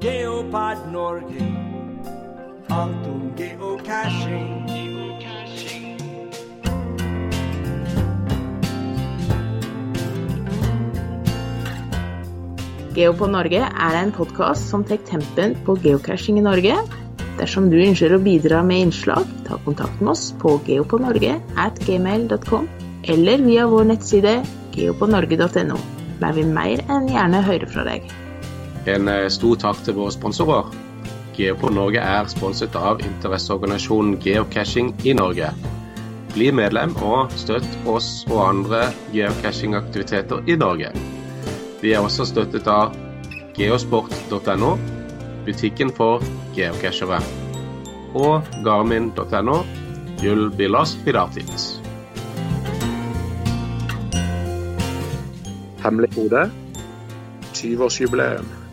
Geopod Norge. Alt om geocaching. Geopod Norge er en podkast som tar tempen på geocaching i Norge. Dersom du ønsker å bidra med innslag, ta kontakt med oss på geopodnorge eller via vår nettside geopodnorge.no. Der vil mer enn gjerne høre fra deg. En eh, stor takk til våre sponsorer. Geopod Norge er sponset av interesseorganisasjonen Geocaching i Norge. Bli medlem og støtt oss og andre geocachingaktiviteter i Norge. Vi er også støttet av geosport.no, butikken for geocachere, og garmin.no, Jul Billas Fidatis. Hemmelig kode 20-årsjubileum.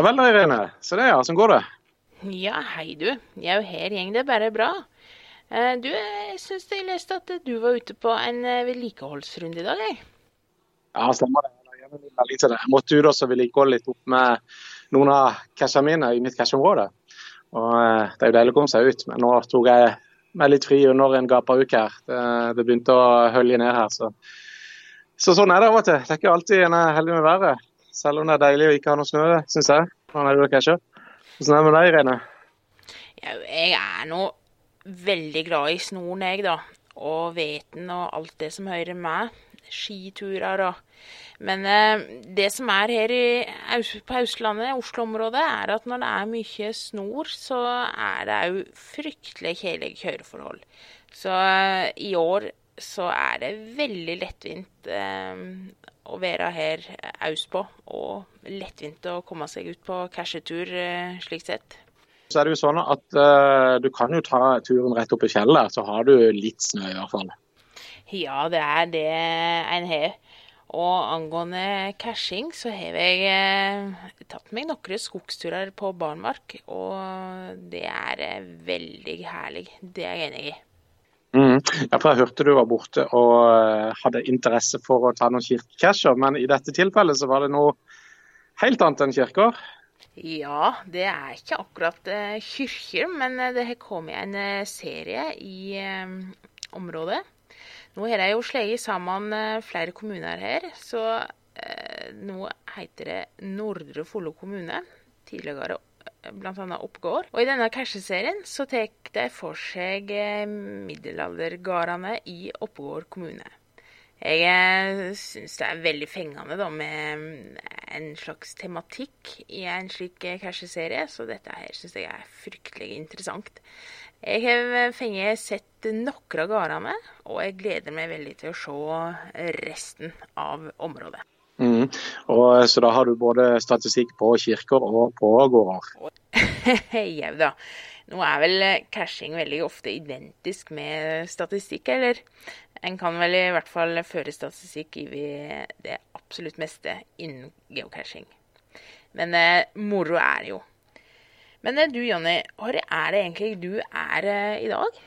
Ja vel da, Irene. Så det, ja. Sånn går det. Ja, hei du. Jeg er jo her gjeng det er bare bra. Eh, Du, jeg syns jeg leste at du var ute på en eh, vedlikeholdsrunde i dag, jeg. Ja, stemmer det. Jeg. Måtte ut og vedlikeholde litt opp med noen av cashene mine i mitt casheområde. Og eh, Det er jo deilig å komme seg ut, men nå tok jeg meg litt fri under en gapauke her. Det, det begynte å hølje ned her. Så. så sånn er det av og til. Det er ikke alltid en er heldig med været. Selv om det er deilig å ikke ha noe snø, syns jeg. Hvordan er det dere casher. Hvordan er det med deg, Irene? Jeg er nå veldig glad i snoren, jeg, da. Og veten og alt det som hører med. Skiturer og Men eh, det som er her i, på Østlandet, Oslo-området, er at når det er mye snor, så er det òg fryktelig kjedelige kjøreforhold. Så eh, i år så er det veldig lettvint eh, å være her østpå. Og lettvint å komme seg ut på cashetur, eh, slik sett. Så er det jo sånn at uh, du kan jo ta turen rett opp i fjellet, så har du litt snø i hvert fall. Ja, det er det en har. Og angående cashing, så har jeg eh, tatt meg noen skogsturer på barmark. Og det er eh, veldig herlig. Det er jeg enig i. Mm. Ja, for Jeg hørte du var borte og eh, hadde interesse for å ta noen kirkecasher, men i dette tilfellet så var det noe helt annet enn kirker. Ja, det er ikke akkurat eh, kirker, men eh, det har kommet en serie i området. Nå har jeg jo slått sammen flere kommuner her, så nå heter det Nordre Follo kommune. Tidligere bl.a. Oppgård. Og i denne casheserien så tar de for seg middelaldergårdene i Oppegård kommune. Jeg eh, syns det er veldig fengende da, med mm, en slags tematikk i en slik eh, casheserie, så dette her syns jeg er fryktelig interessant. Jeg har eh, fengt sett noen av gårdene, og jeg gleder meg veldig til å se resten av området. Mm. Og, eh, så da har du både statistikk på kirker og på gårder. Jau da. Nå er vel eh, cashing veldig ofte identisk med statistikk, eller? En kan vel i hvert fall føre statistikk i det absolutt meste innen geocaching. Men eh, moro er det jo. Men eh, du Jonny, hvor er det egentlig du er eh, i dag?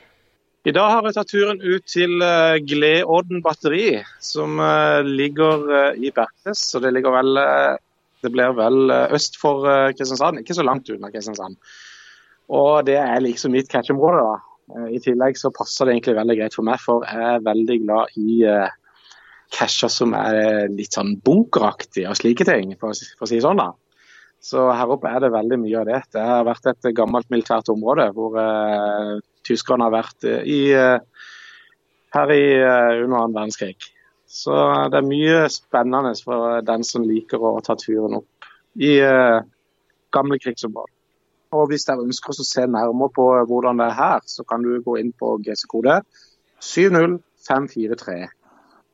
I dag har jeg tatt turen ut til uh, Gleodden batteri, som eh, ligger eh, i Berknes. Så det ligger vel eh, Det blir vel eh, øst for eh, Kristiansand, ikke så langt unna Kristiansand. Og det er liksom mitt catch-område. da. Eh, I tillegg så passer det egentlig veldig greit for meg, for jeg er veldig glad i casher som er eh, litt sånn bunkeraktige og slike ting, for, å si- sånn. da. Så her oppe er det veldig mye av det. Det har vært et gammelt militært område hvor eh, tyskerne har vært eh, i, eh, her i, eh, under annen verdenskrig. Så det er mye spennende for den som liker å ta turen opp i gamle krigsområder. Og hvis dere ønsker å se nærmere på hvordan det er her, så kan du gå inn på GC-kode 70543.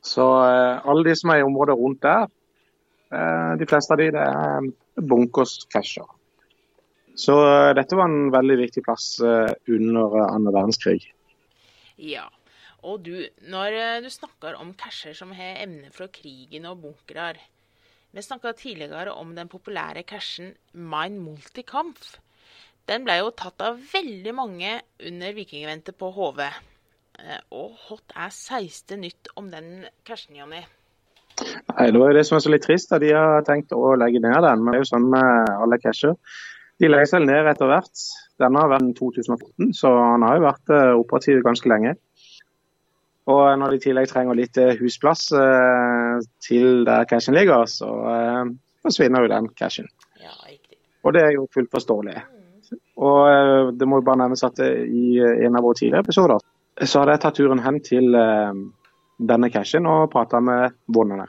Så alle de som er i området rundt der, de fleste av de, det er bunkers casher. Så eh, dette var en veldig viktig plass eh, under annen verdenskrig. Ja. Og du, når eh, du snakker om casher som har emne fra krigen og bunkere Vi snakka tidligere om den populære cashen Mind Multicamp. Den ble jo tatt av veldig mange under Vikingeventet på HV. Eh, og hot er 16 nytt om den cashen, Jonny? Nei, Det var jo det som er så litt trist. at De har tenkt å legge ned den. Men det er jo sånn med alle casher. De legger seg ned etter hvert. Denne har vært 2014, så han har jo vært eh, operativ ganske lenge. Og når de i tillegg trenger litt eh, husplass eh, til der cashen ligger, så eh, forsvinner jo den cashen. Ja. Og det er jo fullt forståelig. Og eh, det må jo bare nevnes at eh, i en av våre tidligere episoder så hadde jeg tatt turen hen til eh, denne cashen og prata med båndene.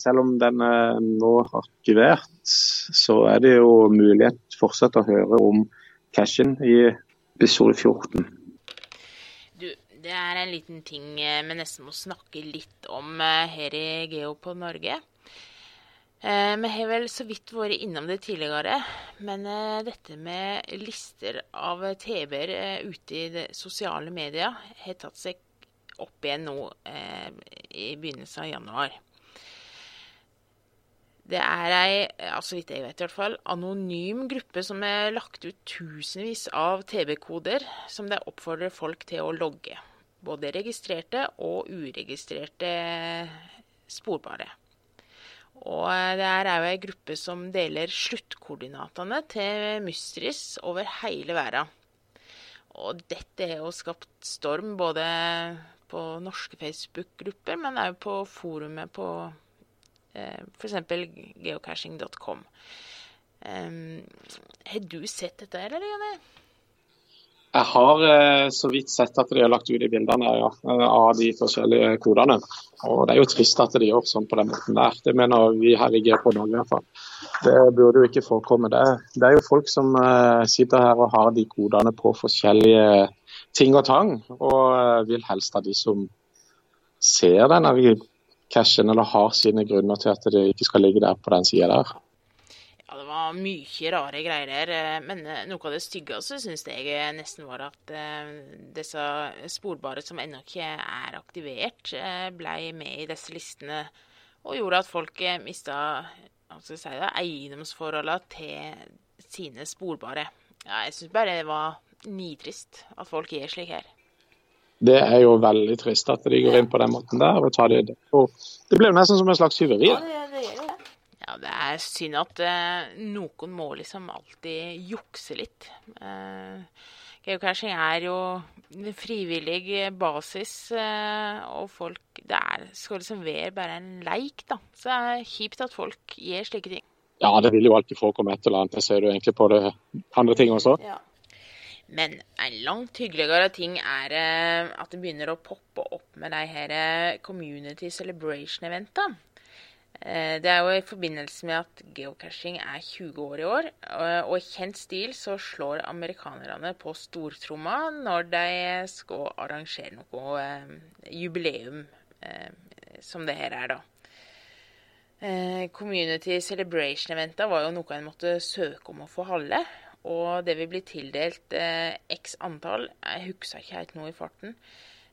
Selv om den er nå arkivert, så er det jo mulighet fortsatt å høre om cashen i episode 14. Du, det er en liten ting eh, vi nesten må snakke litt om eh, her i Geo på Norge. Eh, Vi har vel så vidt vært innom det tidligere, men eh, dette med lister av TB-er eh, ute i sosiale medier har tatt seg opp igjen nå eh, i begynnelsen av januar. Det er ei, altså vidt jeg vet i hvert fall, anonym gruppe som har lagt ut tusenvis av TV-koder som de oppfordrer folk til å logge. Både registrerte og uregistrerte sporbare. Og det er òg ei gruppe som deler sluttkoordinatene til Mystris over hele verden. Og dette har jo skapt storm både på norske Facebook-grupper, men òg på forumet på eh, f.eks. geocaching.com. Har du sett dette, eller, Jonny? Jeg har eh, så vidt sett at de har lagt ut de bildene ja, av de forskjellige kodene. Og Det er jo trist at de gjør sånn på den måten der. Det mener vi her i GP Norge i hvert fall. Det burde jo ikke forekomme. Det, det er jo folk som eh, sitter her og har de kodene på forskjellige ting og tang, og eh, vil helst ha de som ser denne cashen eller har sine grunner til at det ikke skal ligge der på den sida der. Ja, det var mye rare greier der. eh, Men eh, noe av det styggeste syns jeg nesten var at eh, disse sporbare som ennå ikke er aktivert, ble med i disse listene og gjorde at folk mista si eiendomsforholdene til sine sporbare. Ja, jeg syns bare det var nitrist at folk gjør slik her. Det er jo veldig trist at de går inn på den måten der. og tar det. Og det blir jo nesten som en slags tyveri. Ja, det er synd at eh, noen må liksom alltid jukse litt. Eh, Geocaching er jo frivillig basis, eh, og folk Det er, skal liksom være bare en leik, da. Så det er kjipt at folk gjør slike ting. Ja, det vil jo alltid forekomme et eller annet. Det ser du egentlig på det andre ting også. Men en langt hyggeligere ting er eh, at det begynner å poppe opp med de her eh, Community Celebration-eventene. Eh, Det er jo i forbindelse med at geocaching er 20 år i år, og- i kjent stil så slår amerikanerne på stortromma når de skal arrangere noe jubileum, som det her er, da. Community Celebration-eventa var jo noe en måtte søke om å få holde. Og det vil bli tildelt eh, x antall, jeg husker ikke helt noe i farten,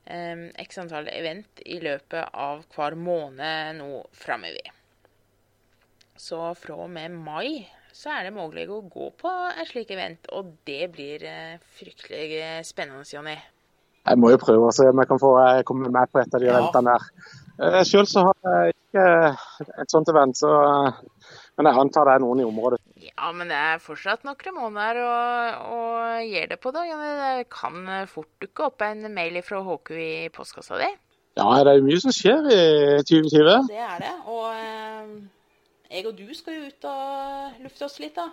eh, x antall event i løpet av hver måned nå framover. Så fra og med mai så er det mulig å gå på en slik event, og det blir eh, fryktelig eh, spennende, Jonny. Jeg må jo prøve å se om jeg kan få eh, komme med på et av de Ja. eventene der. Eh, Selv så har jeg ikke et sånt event, så, men jeg antar det er noen i området. Ja, men det er fortsatt noen måneder å, å gjøre det på, da. Det kan eh, fort dukke opp en mail fra HK i postkassa di. Ja, det er mye som skjer i 2020. Det er det. Og eh, jeg og du skal jo ut og lufte oss litt, da.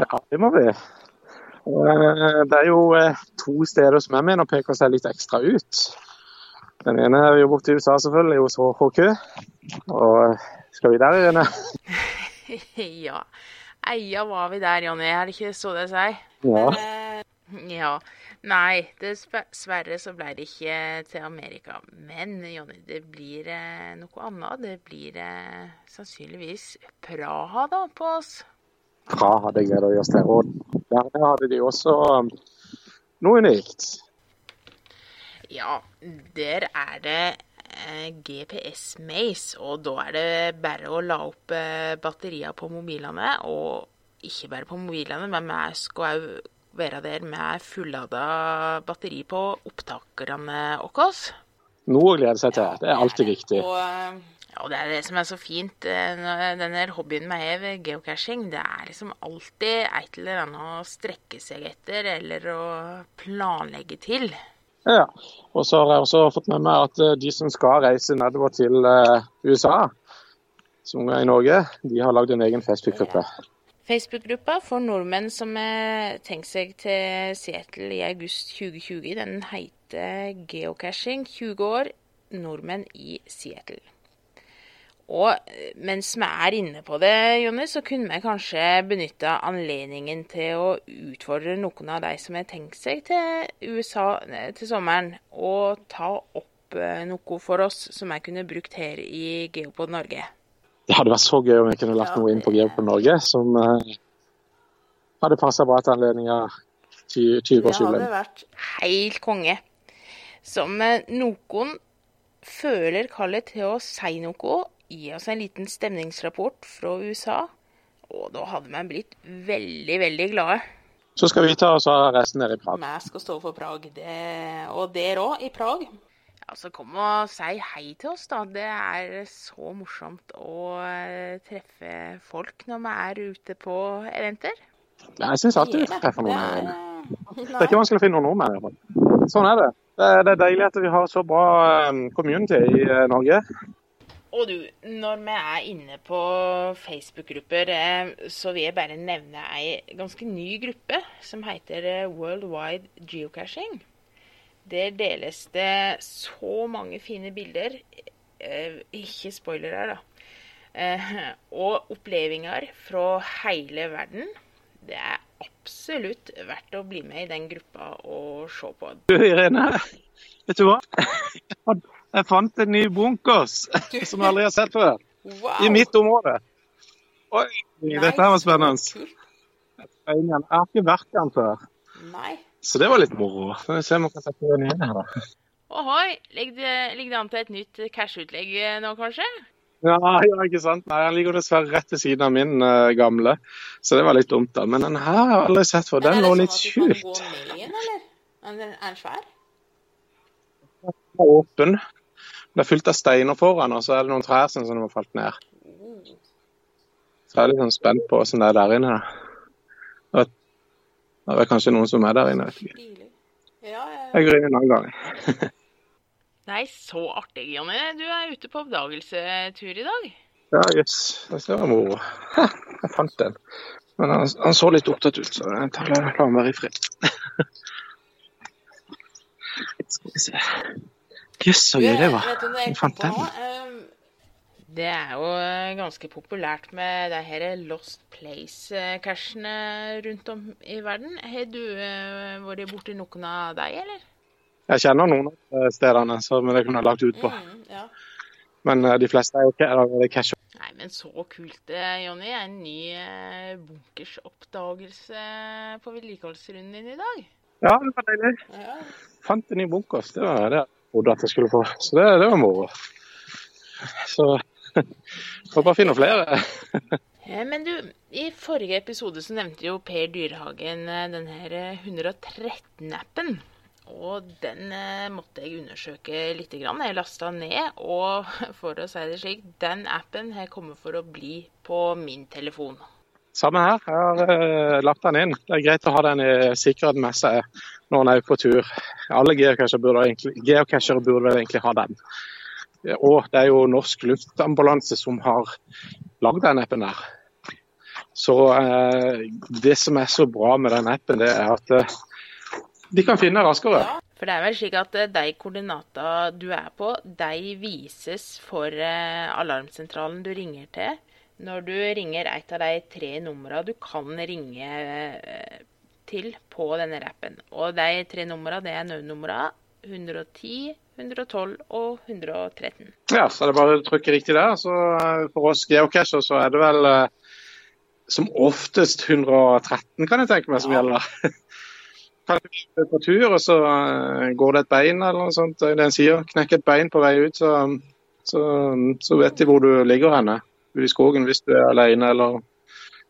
Ja, det må vi. Og, eh, det er jo eh, to steder som jeg mener peker seg litt ekstra ut. Den ene er jo borte i USA, selvfølgelig, hos HK. Og skal vi der, Irene? ja. Eia var vi der, Jonny. Er det ikke så det sier? Ja. Ja. Nei, dessverre så ble det ikke til Amerika. Men Jonny, det blir eh, noe annet. Det blir eh, sannsynligvis Praha da på oss. Praha, det gleder vi oss til. Og der hadde de også um, noe unikt. Ja, der er det eh, GPS Maze, og da er det bare å la opp batteriene batterier på mobilene og ikke bare på mobilene, men vi skal òg være der med fullada batteri på opptakerne våre. Noe å glede seg til. Det er alltid viktig. Og, ja, det er det som er så fint. eh, Denne hobbyen vi har, geocaching, det er liksom alltid et eller annet å strekke seg etter, eller å planlegge til. Ja. Og så har jeg også fått med meg at eh, de som skal reise nedover til eh, USA, som er i Norge, de har lagd en egen Facebook-gruppe. Facebook-gruppa for nordmenn som har tenkt seg til Seattle i august 2020, den heter Geocaching 20 år nordmenn i Seattle. Og eh, mens vi er inne på det, Jonny, så kunne vi kanskje benytta anledningen til å utfordre noen av de som har tenkt seg til USA til sommeren, og ta opp eh, noe for oss som jeg kunne brukt her i Geopod Norge. Det hadde vært så gøy om jeg kunne lagt noe inn på det- Geopod Norge som eh, hadde passa bra til anledninga 20-årsjubileum. vært helt konge. Som noen føler kallet til å si noe, gi oss en liten stemningsrapport fra USA. Og da hadde vi blitt veldig, veldig glade. Så skal vi ta oss av resten nede i Prag. Vi skal stå for Prag, det, og der òg, i Prag. Ja, så kom og si hei til oss, da. Det er så morsomt å eh, treffe folk når vi er ute på eventer. Ja, jeg syns alltid vi er treffer noen. Det er- Det er ikke vanskelig å finne noen nordmenn. i hvert fall. Sånn er det. Det er, er deilig at vi har så bra eh, community i eh, Norge. Og du, når vi er inne på Facebook-grupper, eh, så vil jeg bare nevne ei ganske ny gruppe som heter eh, Worldwide Geocaching. Der deles det så mange fine bilder. eh, Ikke spoiler her, da. Og opplevelser fra hele verden. Det er absolutt verdt å bli med i den gruppa og se på. Du Irene, vet du hva? Jeg fant en ny bunkers som jeg aldri har sett før. Wow! I mitt område. Oi, dette her var spennende. Jeg har ikke vært der før. Nei. Så det var litt moro. Får vi se om vi kan sette den igjen her, da. Ohoi, ligger det, ligger det an til et nytt cash-utlegg eh, nå, kanskje? Ja, ja, ikke sant. Nei, Han ligger dessverre rett ved siden av min uh, gamle, så det var litt dumt. da. Men den her har jeg aldri sett før. Den lå litt skjult. sånn? Er den, er den svær? Den er åpen. Det er fylt av steiner foran, og så er det noen trær som har falt ned. Så jeg er litt sånn spent på åssen det er der inne. Det er kanskje noen som er der inne. vet ikke. Jeg griner en annen gang. Nei, så artig, Jonny. Du er ute på oppdagelsetur i dag. Ja, jøss. Det var moro. Jeg fant den. Men han, han så litt opptatt ut, så jeg tar la la ham være i fred. Skal vi se. Jøss, så gøy det var. Vet du hva jeg Jeg fant den. Um, Det er jo eh, ganske populært med de her Lost Place-cashene rundt om i verden. Har du eh, vært borti noen av dem, eller? Jeg kjenner noen av stedene som jeg kunne lagt ut på. Mm, ja. Men eh, de fleste er jo ikke er det cash. Nei, men så kult, eh, Jonny. En ny bunkers bunkersoppdagelse på vedlikeholdsrunden din i dag. Ja, det var deilig. Ja. Fant en ny bunkers. Det var det jeg trodde at jeg skulle få. Så det, det var moro. Så får bare finne flere. Eh, Men du, i forrige episode så nevnte jo Per Dyrehagen denne den her eh, 113-appen. Og den eh, måtte jeg undersøke litt. Grann. Jeg lasta ned, og for å si det slik, den appen har kommet for å bli på min telefon. Samme her. Jeg har eh, lagt den inn. Det er greit å ha den i sikkerhet med seg når en er på tur. Alle geocachere burde, geocachere burde vel egentlig ha den. Og det er jo Norsk Luftambulanse som har lagd den appen der. Så eh, det som er så bra med den appen, det er at eh, de kan finne raskere. For det er vel slik at eh, de koordinata du er på, de vises for eh, alarmsentralen du ringer til. Når du ringer et av de tre numrene du kan ringe eh, til på denne rappen. Og de tre numra, det er nødnumra 110, 112 og 113. Ja, så er det bare å trykke riktig der. Så eh, for oss geocacher så er det vel eh, som oftest 113, kan jeg tenke meg, som Ja. gjelder. Kan du på tur, og så eh, går det et bein eller noe sånt. Det en sier. Knekker et bein på vei ut, så, så, så vet de hvor du ligger henne. Ute i skogen hvis du er alene eller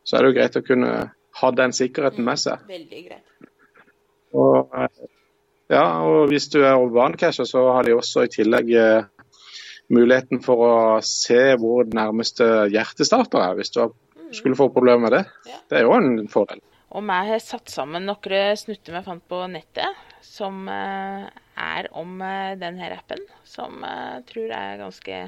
så er det jo greit å kunne ha den sikkerheten med seg. Veldig greit. Og, eh, ja, og hvis du er urbancasher, så har de også i tillegg eh, muligheten for å se hvor nærmeste hjertestarter er, hvis du skulle få problemer med det. Ja. Det er jo en fordel. Og vi har satt sammen noen snutter vi fant på nettet, som eh, er om denne appen. Som jeg tror er ganske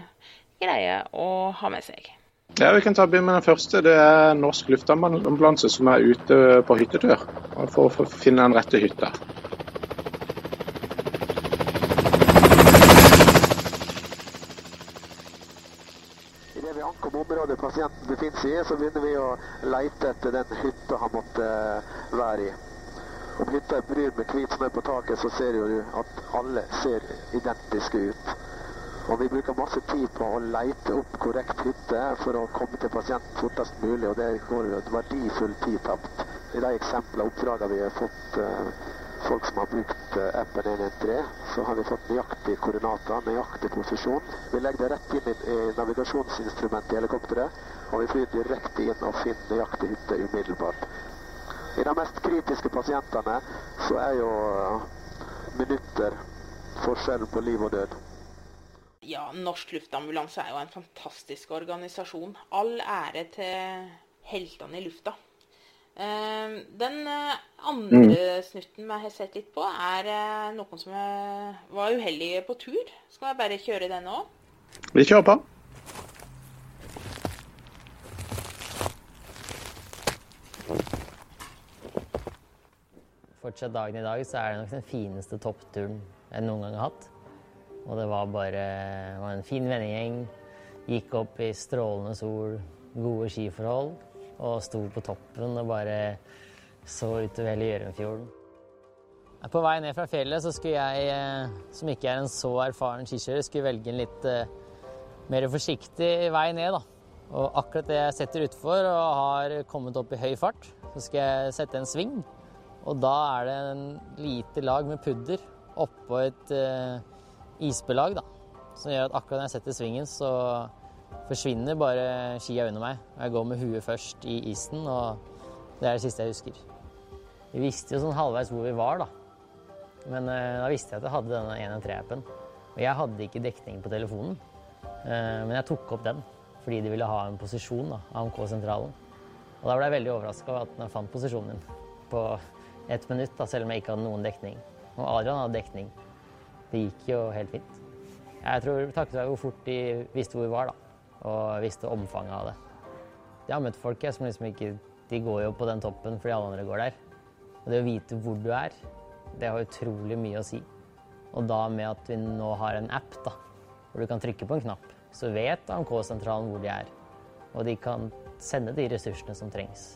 greie å ha med seg. Ja, Vi kan ta begynne med den første. Det er Norsk luftambulanse som er ute på hyttetur for å finne den rette hytta. Idet vi ankom området pasienten befinner seg i, så begynner vi å leite etter den hytta han måtte være i. Om hytta er brun med hvit snø på taket, så ser du at alle ser identiske ut. Og vi bruker masse tid på å leite opp korrekt hytte for å komme til pasienten fortest mulig, og det går verdifull tid tapt. I de eksemplene og oppdragene vi har fått eh, folk som har brukt eh, appen 113, så har vi fått nøyaktige koordinater, nøyaktig posisjon. Vi legger det rett inn i, i navigasjonsinstrumentet i helikopteret, og vi flyr direkte inn og finner nøyaktig hytte umiddelbart. I de mest kritiske pasientene så er jo eh, minutter forskjellen på liv og død. Ja, Norsk Luftambulanse er jo en fantastisk organisasjon. All ære til heltene i lufta. Eh, Den eh, andre snutten vi har sett litt på, er eh, noen som var uheldige på tur. Skal jeg bare kjøre den òg? Vi kjører på. Fortsatt dagen i dag så er det nok den fineste toppturen jeg noen gang har hatt. Og det var bare det var en fin vennegjeng. Gikk opp i strålende sol, gode skiforhold. Og sto på toppen og bare så utover hele Gjørumfjorden. På vei ned fra fjellet så skulle jeg, eh, som ikke er en så erfaren skikjører, skulle velge en litt eh, mer forsiktig vei ned, da. Og akkurat det jeg setter utfor og har kommet opp i høy fart, så skal jeg sette en sving. Og da er det en lite lag med pudder oppå et eh, isbelag, da. Som gjør at akkurat når jeg setter svingen, så forsvinner bare skia under meg. Og jeg går med huet først i isen, og det er det siste jeg husker. Vi visste jo sånn halvveis hvor vi var, da. Men eh, da visste jeg at jeg hadde denne 113-appen. Og jeg hadde ikke dekning på telefonen, eh, men jeg tok opp den fordi de ville ha en posisjon, da, AMK-sentralen. Og da ble jeg veldig overraska over at den fant posisjonen min på ett minutt, da, selv om jeg ikke hadde noen dekning. Og Adrian hadde dekning. Det gikk jo helt fint. Jeg tror takket være hvor fort de visste hvor vi var, da, og visste omfanget av det. Jeg har møtt folk jeg, som liksom ikke De går jo på den toppen fordi alle andre går der. Og det å vite hvor du er, det har utrolig mye å si. Og da med at vi nå har en app da, hvor du kan trykke på en knapp, så vet AMK-sentralen hvor de er. Og de kan sende de ressursene som trengs.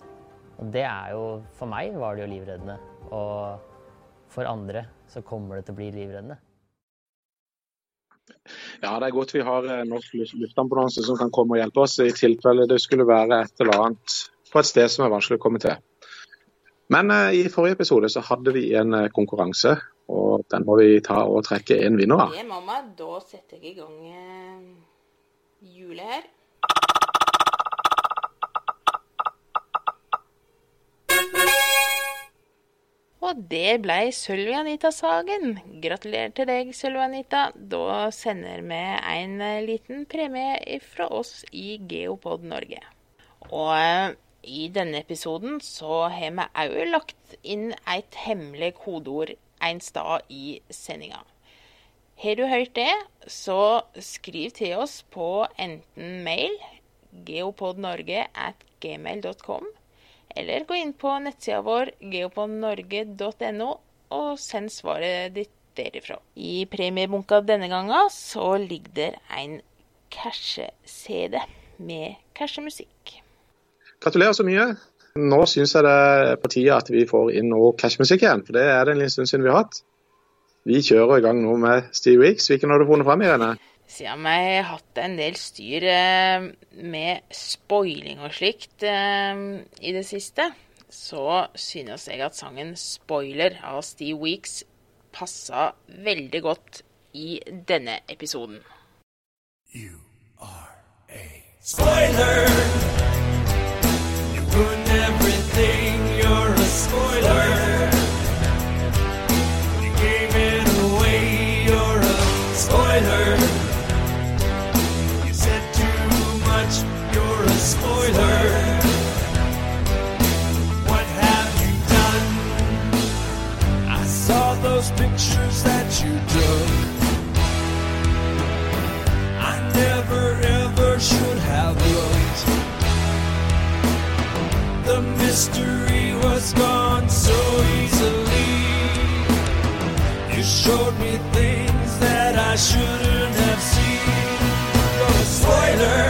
Og det er jo For meg var det jo livreddende. Og for andre så kommer det til å bli livreddende. Ja, det er godt vi har eh, Norsk Luft- Luftambulanse som kan komme og hjelpe oss i tilfelle det skulle være et eller annet på et sted som er vanskelig å komme til. Men eh, i forrige episode så hadde vi en eh, konkurranse, og den må vi ta og trekke en vinner av. Det, mamma. Da setter jeg i gang hjulet her. Og det blei Sølvi Anita Sagen. Gratulerer til deg, Sølvi Anita. Da sender vi en eh, liten premie fra oss i Geopod Norge. Og eh, i denne episoden så har vi òg lagt inn et hemmelig kodeord en stad i sendinga. Har du hørt det, så skriv til oss på enten mail geopodnorge at gmail.com, eller gå inn på nettsida vår geoponnorge.no og send svaret ditt derifra. I premiebunka denne gangen så ligger der en cashe-CD med cashemusikk. Gratulerer så mye. Nå syns jeg det er på tide at vi får inn noe cashmusikk igjen, for det er det en liten stund siden vi har hatt. Vi kjører i gang nå med Steve Weeks. Hvilken har du funnet fram, Irene? Siden meg har hatt en del styr eh, med spoiling og slikt eh, i det siste, så synes jeg at sangen 'Spoiler' av Steve Weeks passa veldig godt i denne episoden. You are a spoiler. You ruined everything. You're a spoiler. You gave it away. You're a spoiler. Mystery was gone so easily. You showed me things that I shouldn't have seen. You're spoiler.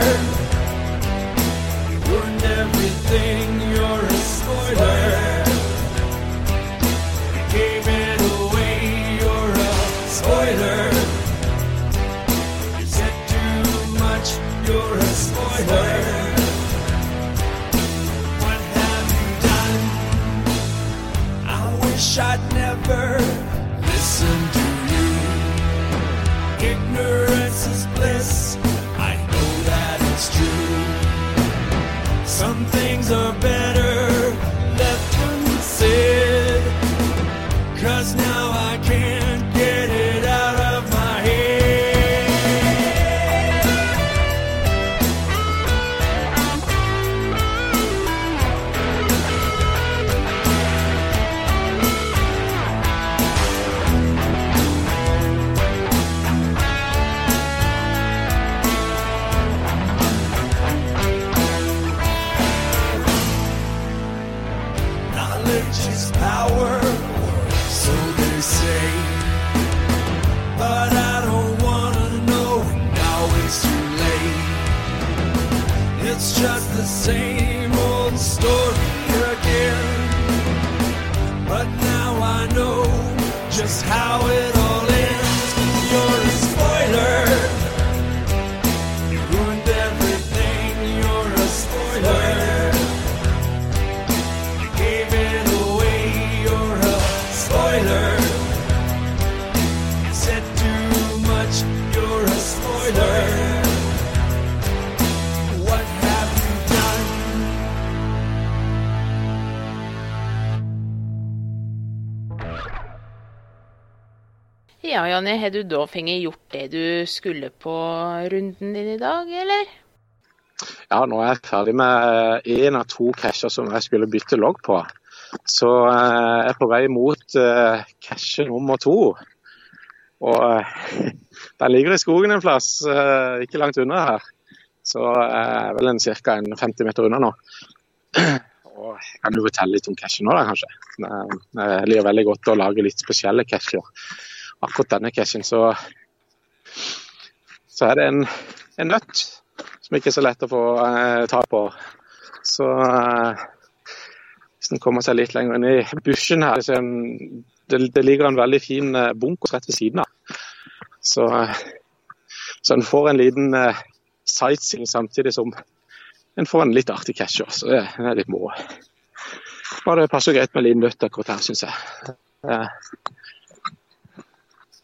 You ruined everything. Ja, Jonny, har du da fått gjort det du skulle på runden din i dag, eller? Ja, nå er jeg ferdig med én av to casher som jeg skulle bytte logg på. Så eh, jeg er på vei mot eh, cashe nummer to. Og eh, den ligger i skogen en plass, eh, ikke langt unna her. Så er vel ca. 50 meter unna nå. Og kan jo fortelle litt om cashen nå, da, kanskje. Det liker veldig godt å lage litt spesielle casher. Akkurat denne cashen så, så er det en, en nøtt som ikke er så lett å få eh, tak på. Så eh, hvis den kommer seg litt lenger inn i bushen her, så er det, det ligger en veldig fin eh, bunkers rett ved siden av. Så, eh, så en får en liten eh, sightseeing samtidig som en får en litt artig catcher. Så det, det er litt moro. Og det passer greit med en liten nøtt akkurat her, syns jeg. Eh,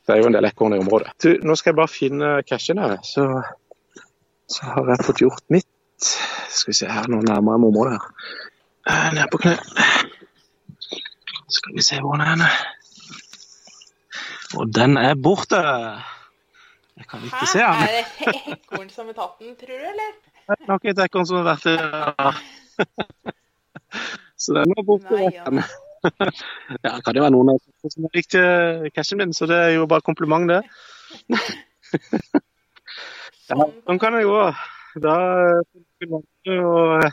det er jo en del ekorn i området. Du, nå skal jeg bare finne cashen her, så så har jeg fått gjort mitt. Skal vi se her, nå nærmer jeg meg området her. Eh, Ned på kne. Skal vi se hvor den er. henne. Og den er borte. Jeg kan ikke se den. Er det ekorn som har tatt den, tror du, eller? Det er nok et ekorn som har vært der. Så den er borte. Nei, ja. Ja, det kan jo være noen av oss som likte cashen min, så det er jo bare kompliment, det. Ja, sånn kan det gå. Da og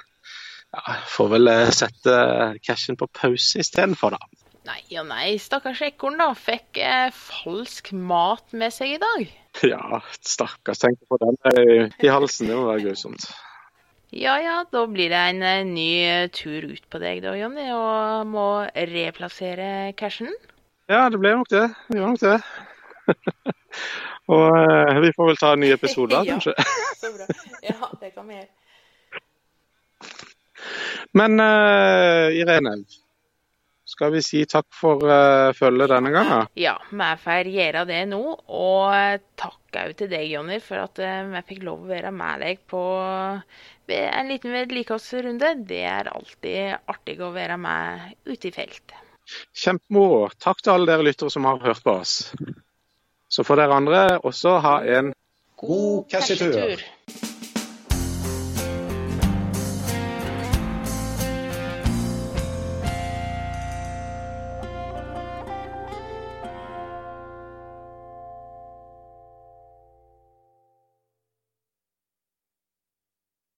ja, får vel eh, sette cashen på pause istedenfor, da. Nei og nei, stakkars ekorn da, fikk eh, falsk mat med seg i dag. Ja, stakkars. Tenk på den eh, i halsen. Det må være grusomt. Ja ja, da blir det en eh, ny eh, tur ut på deg da, Jonny, og må replassere cashen. Ja, det ble nok det. Det gjør nok det. og eh, vi får vel ta en ny episode, da, Ja. kanskje. Så bra. Ja, det kan vi gjøre. Men eh, Irene, skal skal vi si takk for uh, følget denne gangen? Ja, vi får gjøre det nå. Og takk òg til deg, Jonny, for at vi fikk lov å være med deg på en liten vedlikeholdsrunde. Det er alltid artig å være med ute i felt. Kjempemoro. Takk til alle dere lyttere som har hørt på oss. Så får dere andre også ha en god cashetur.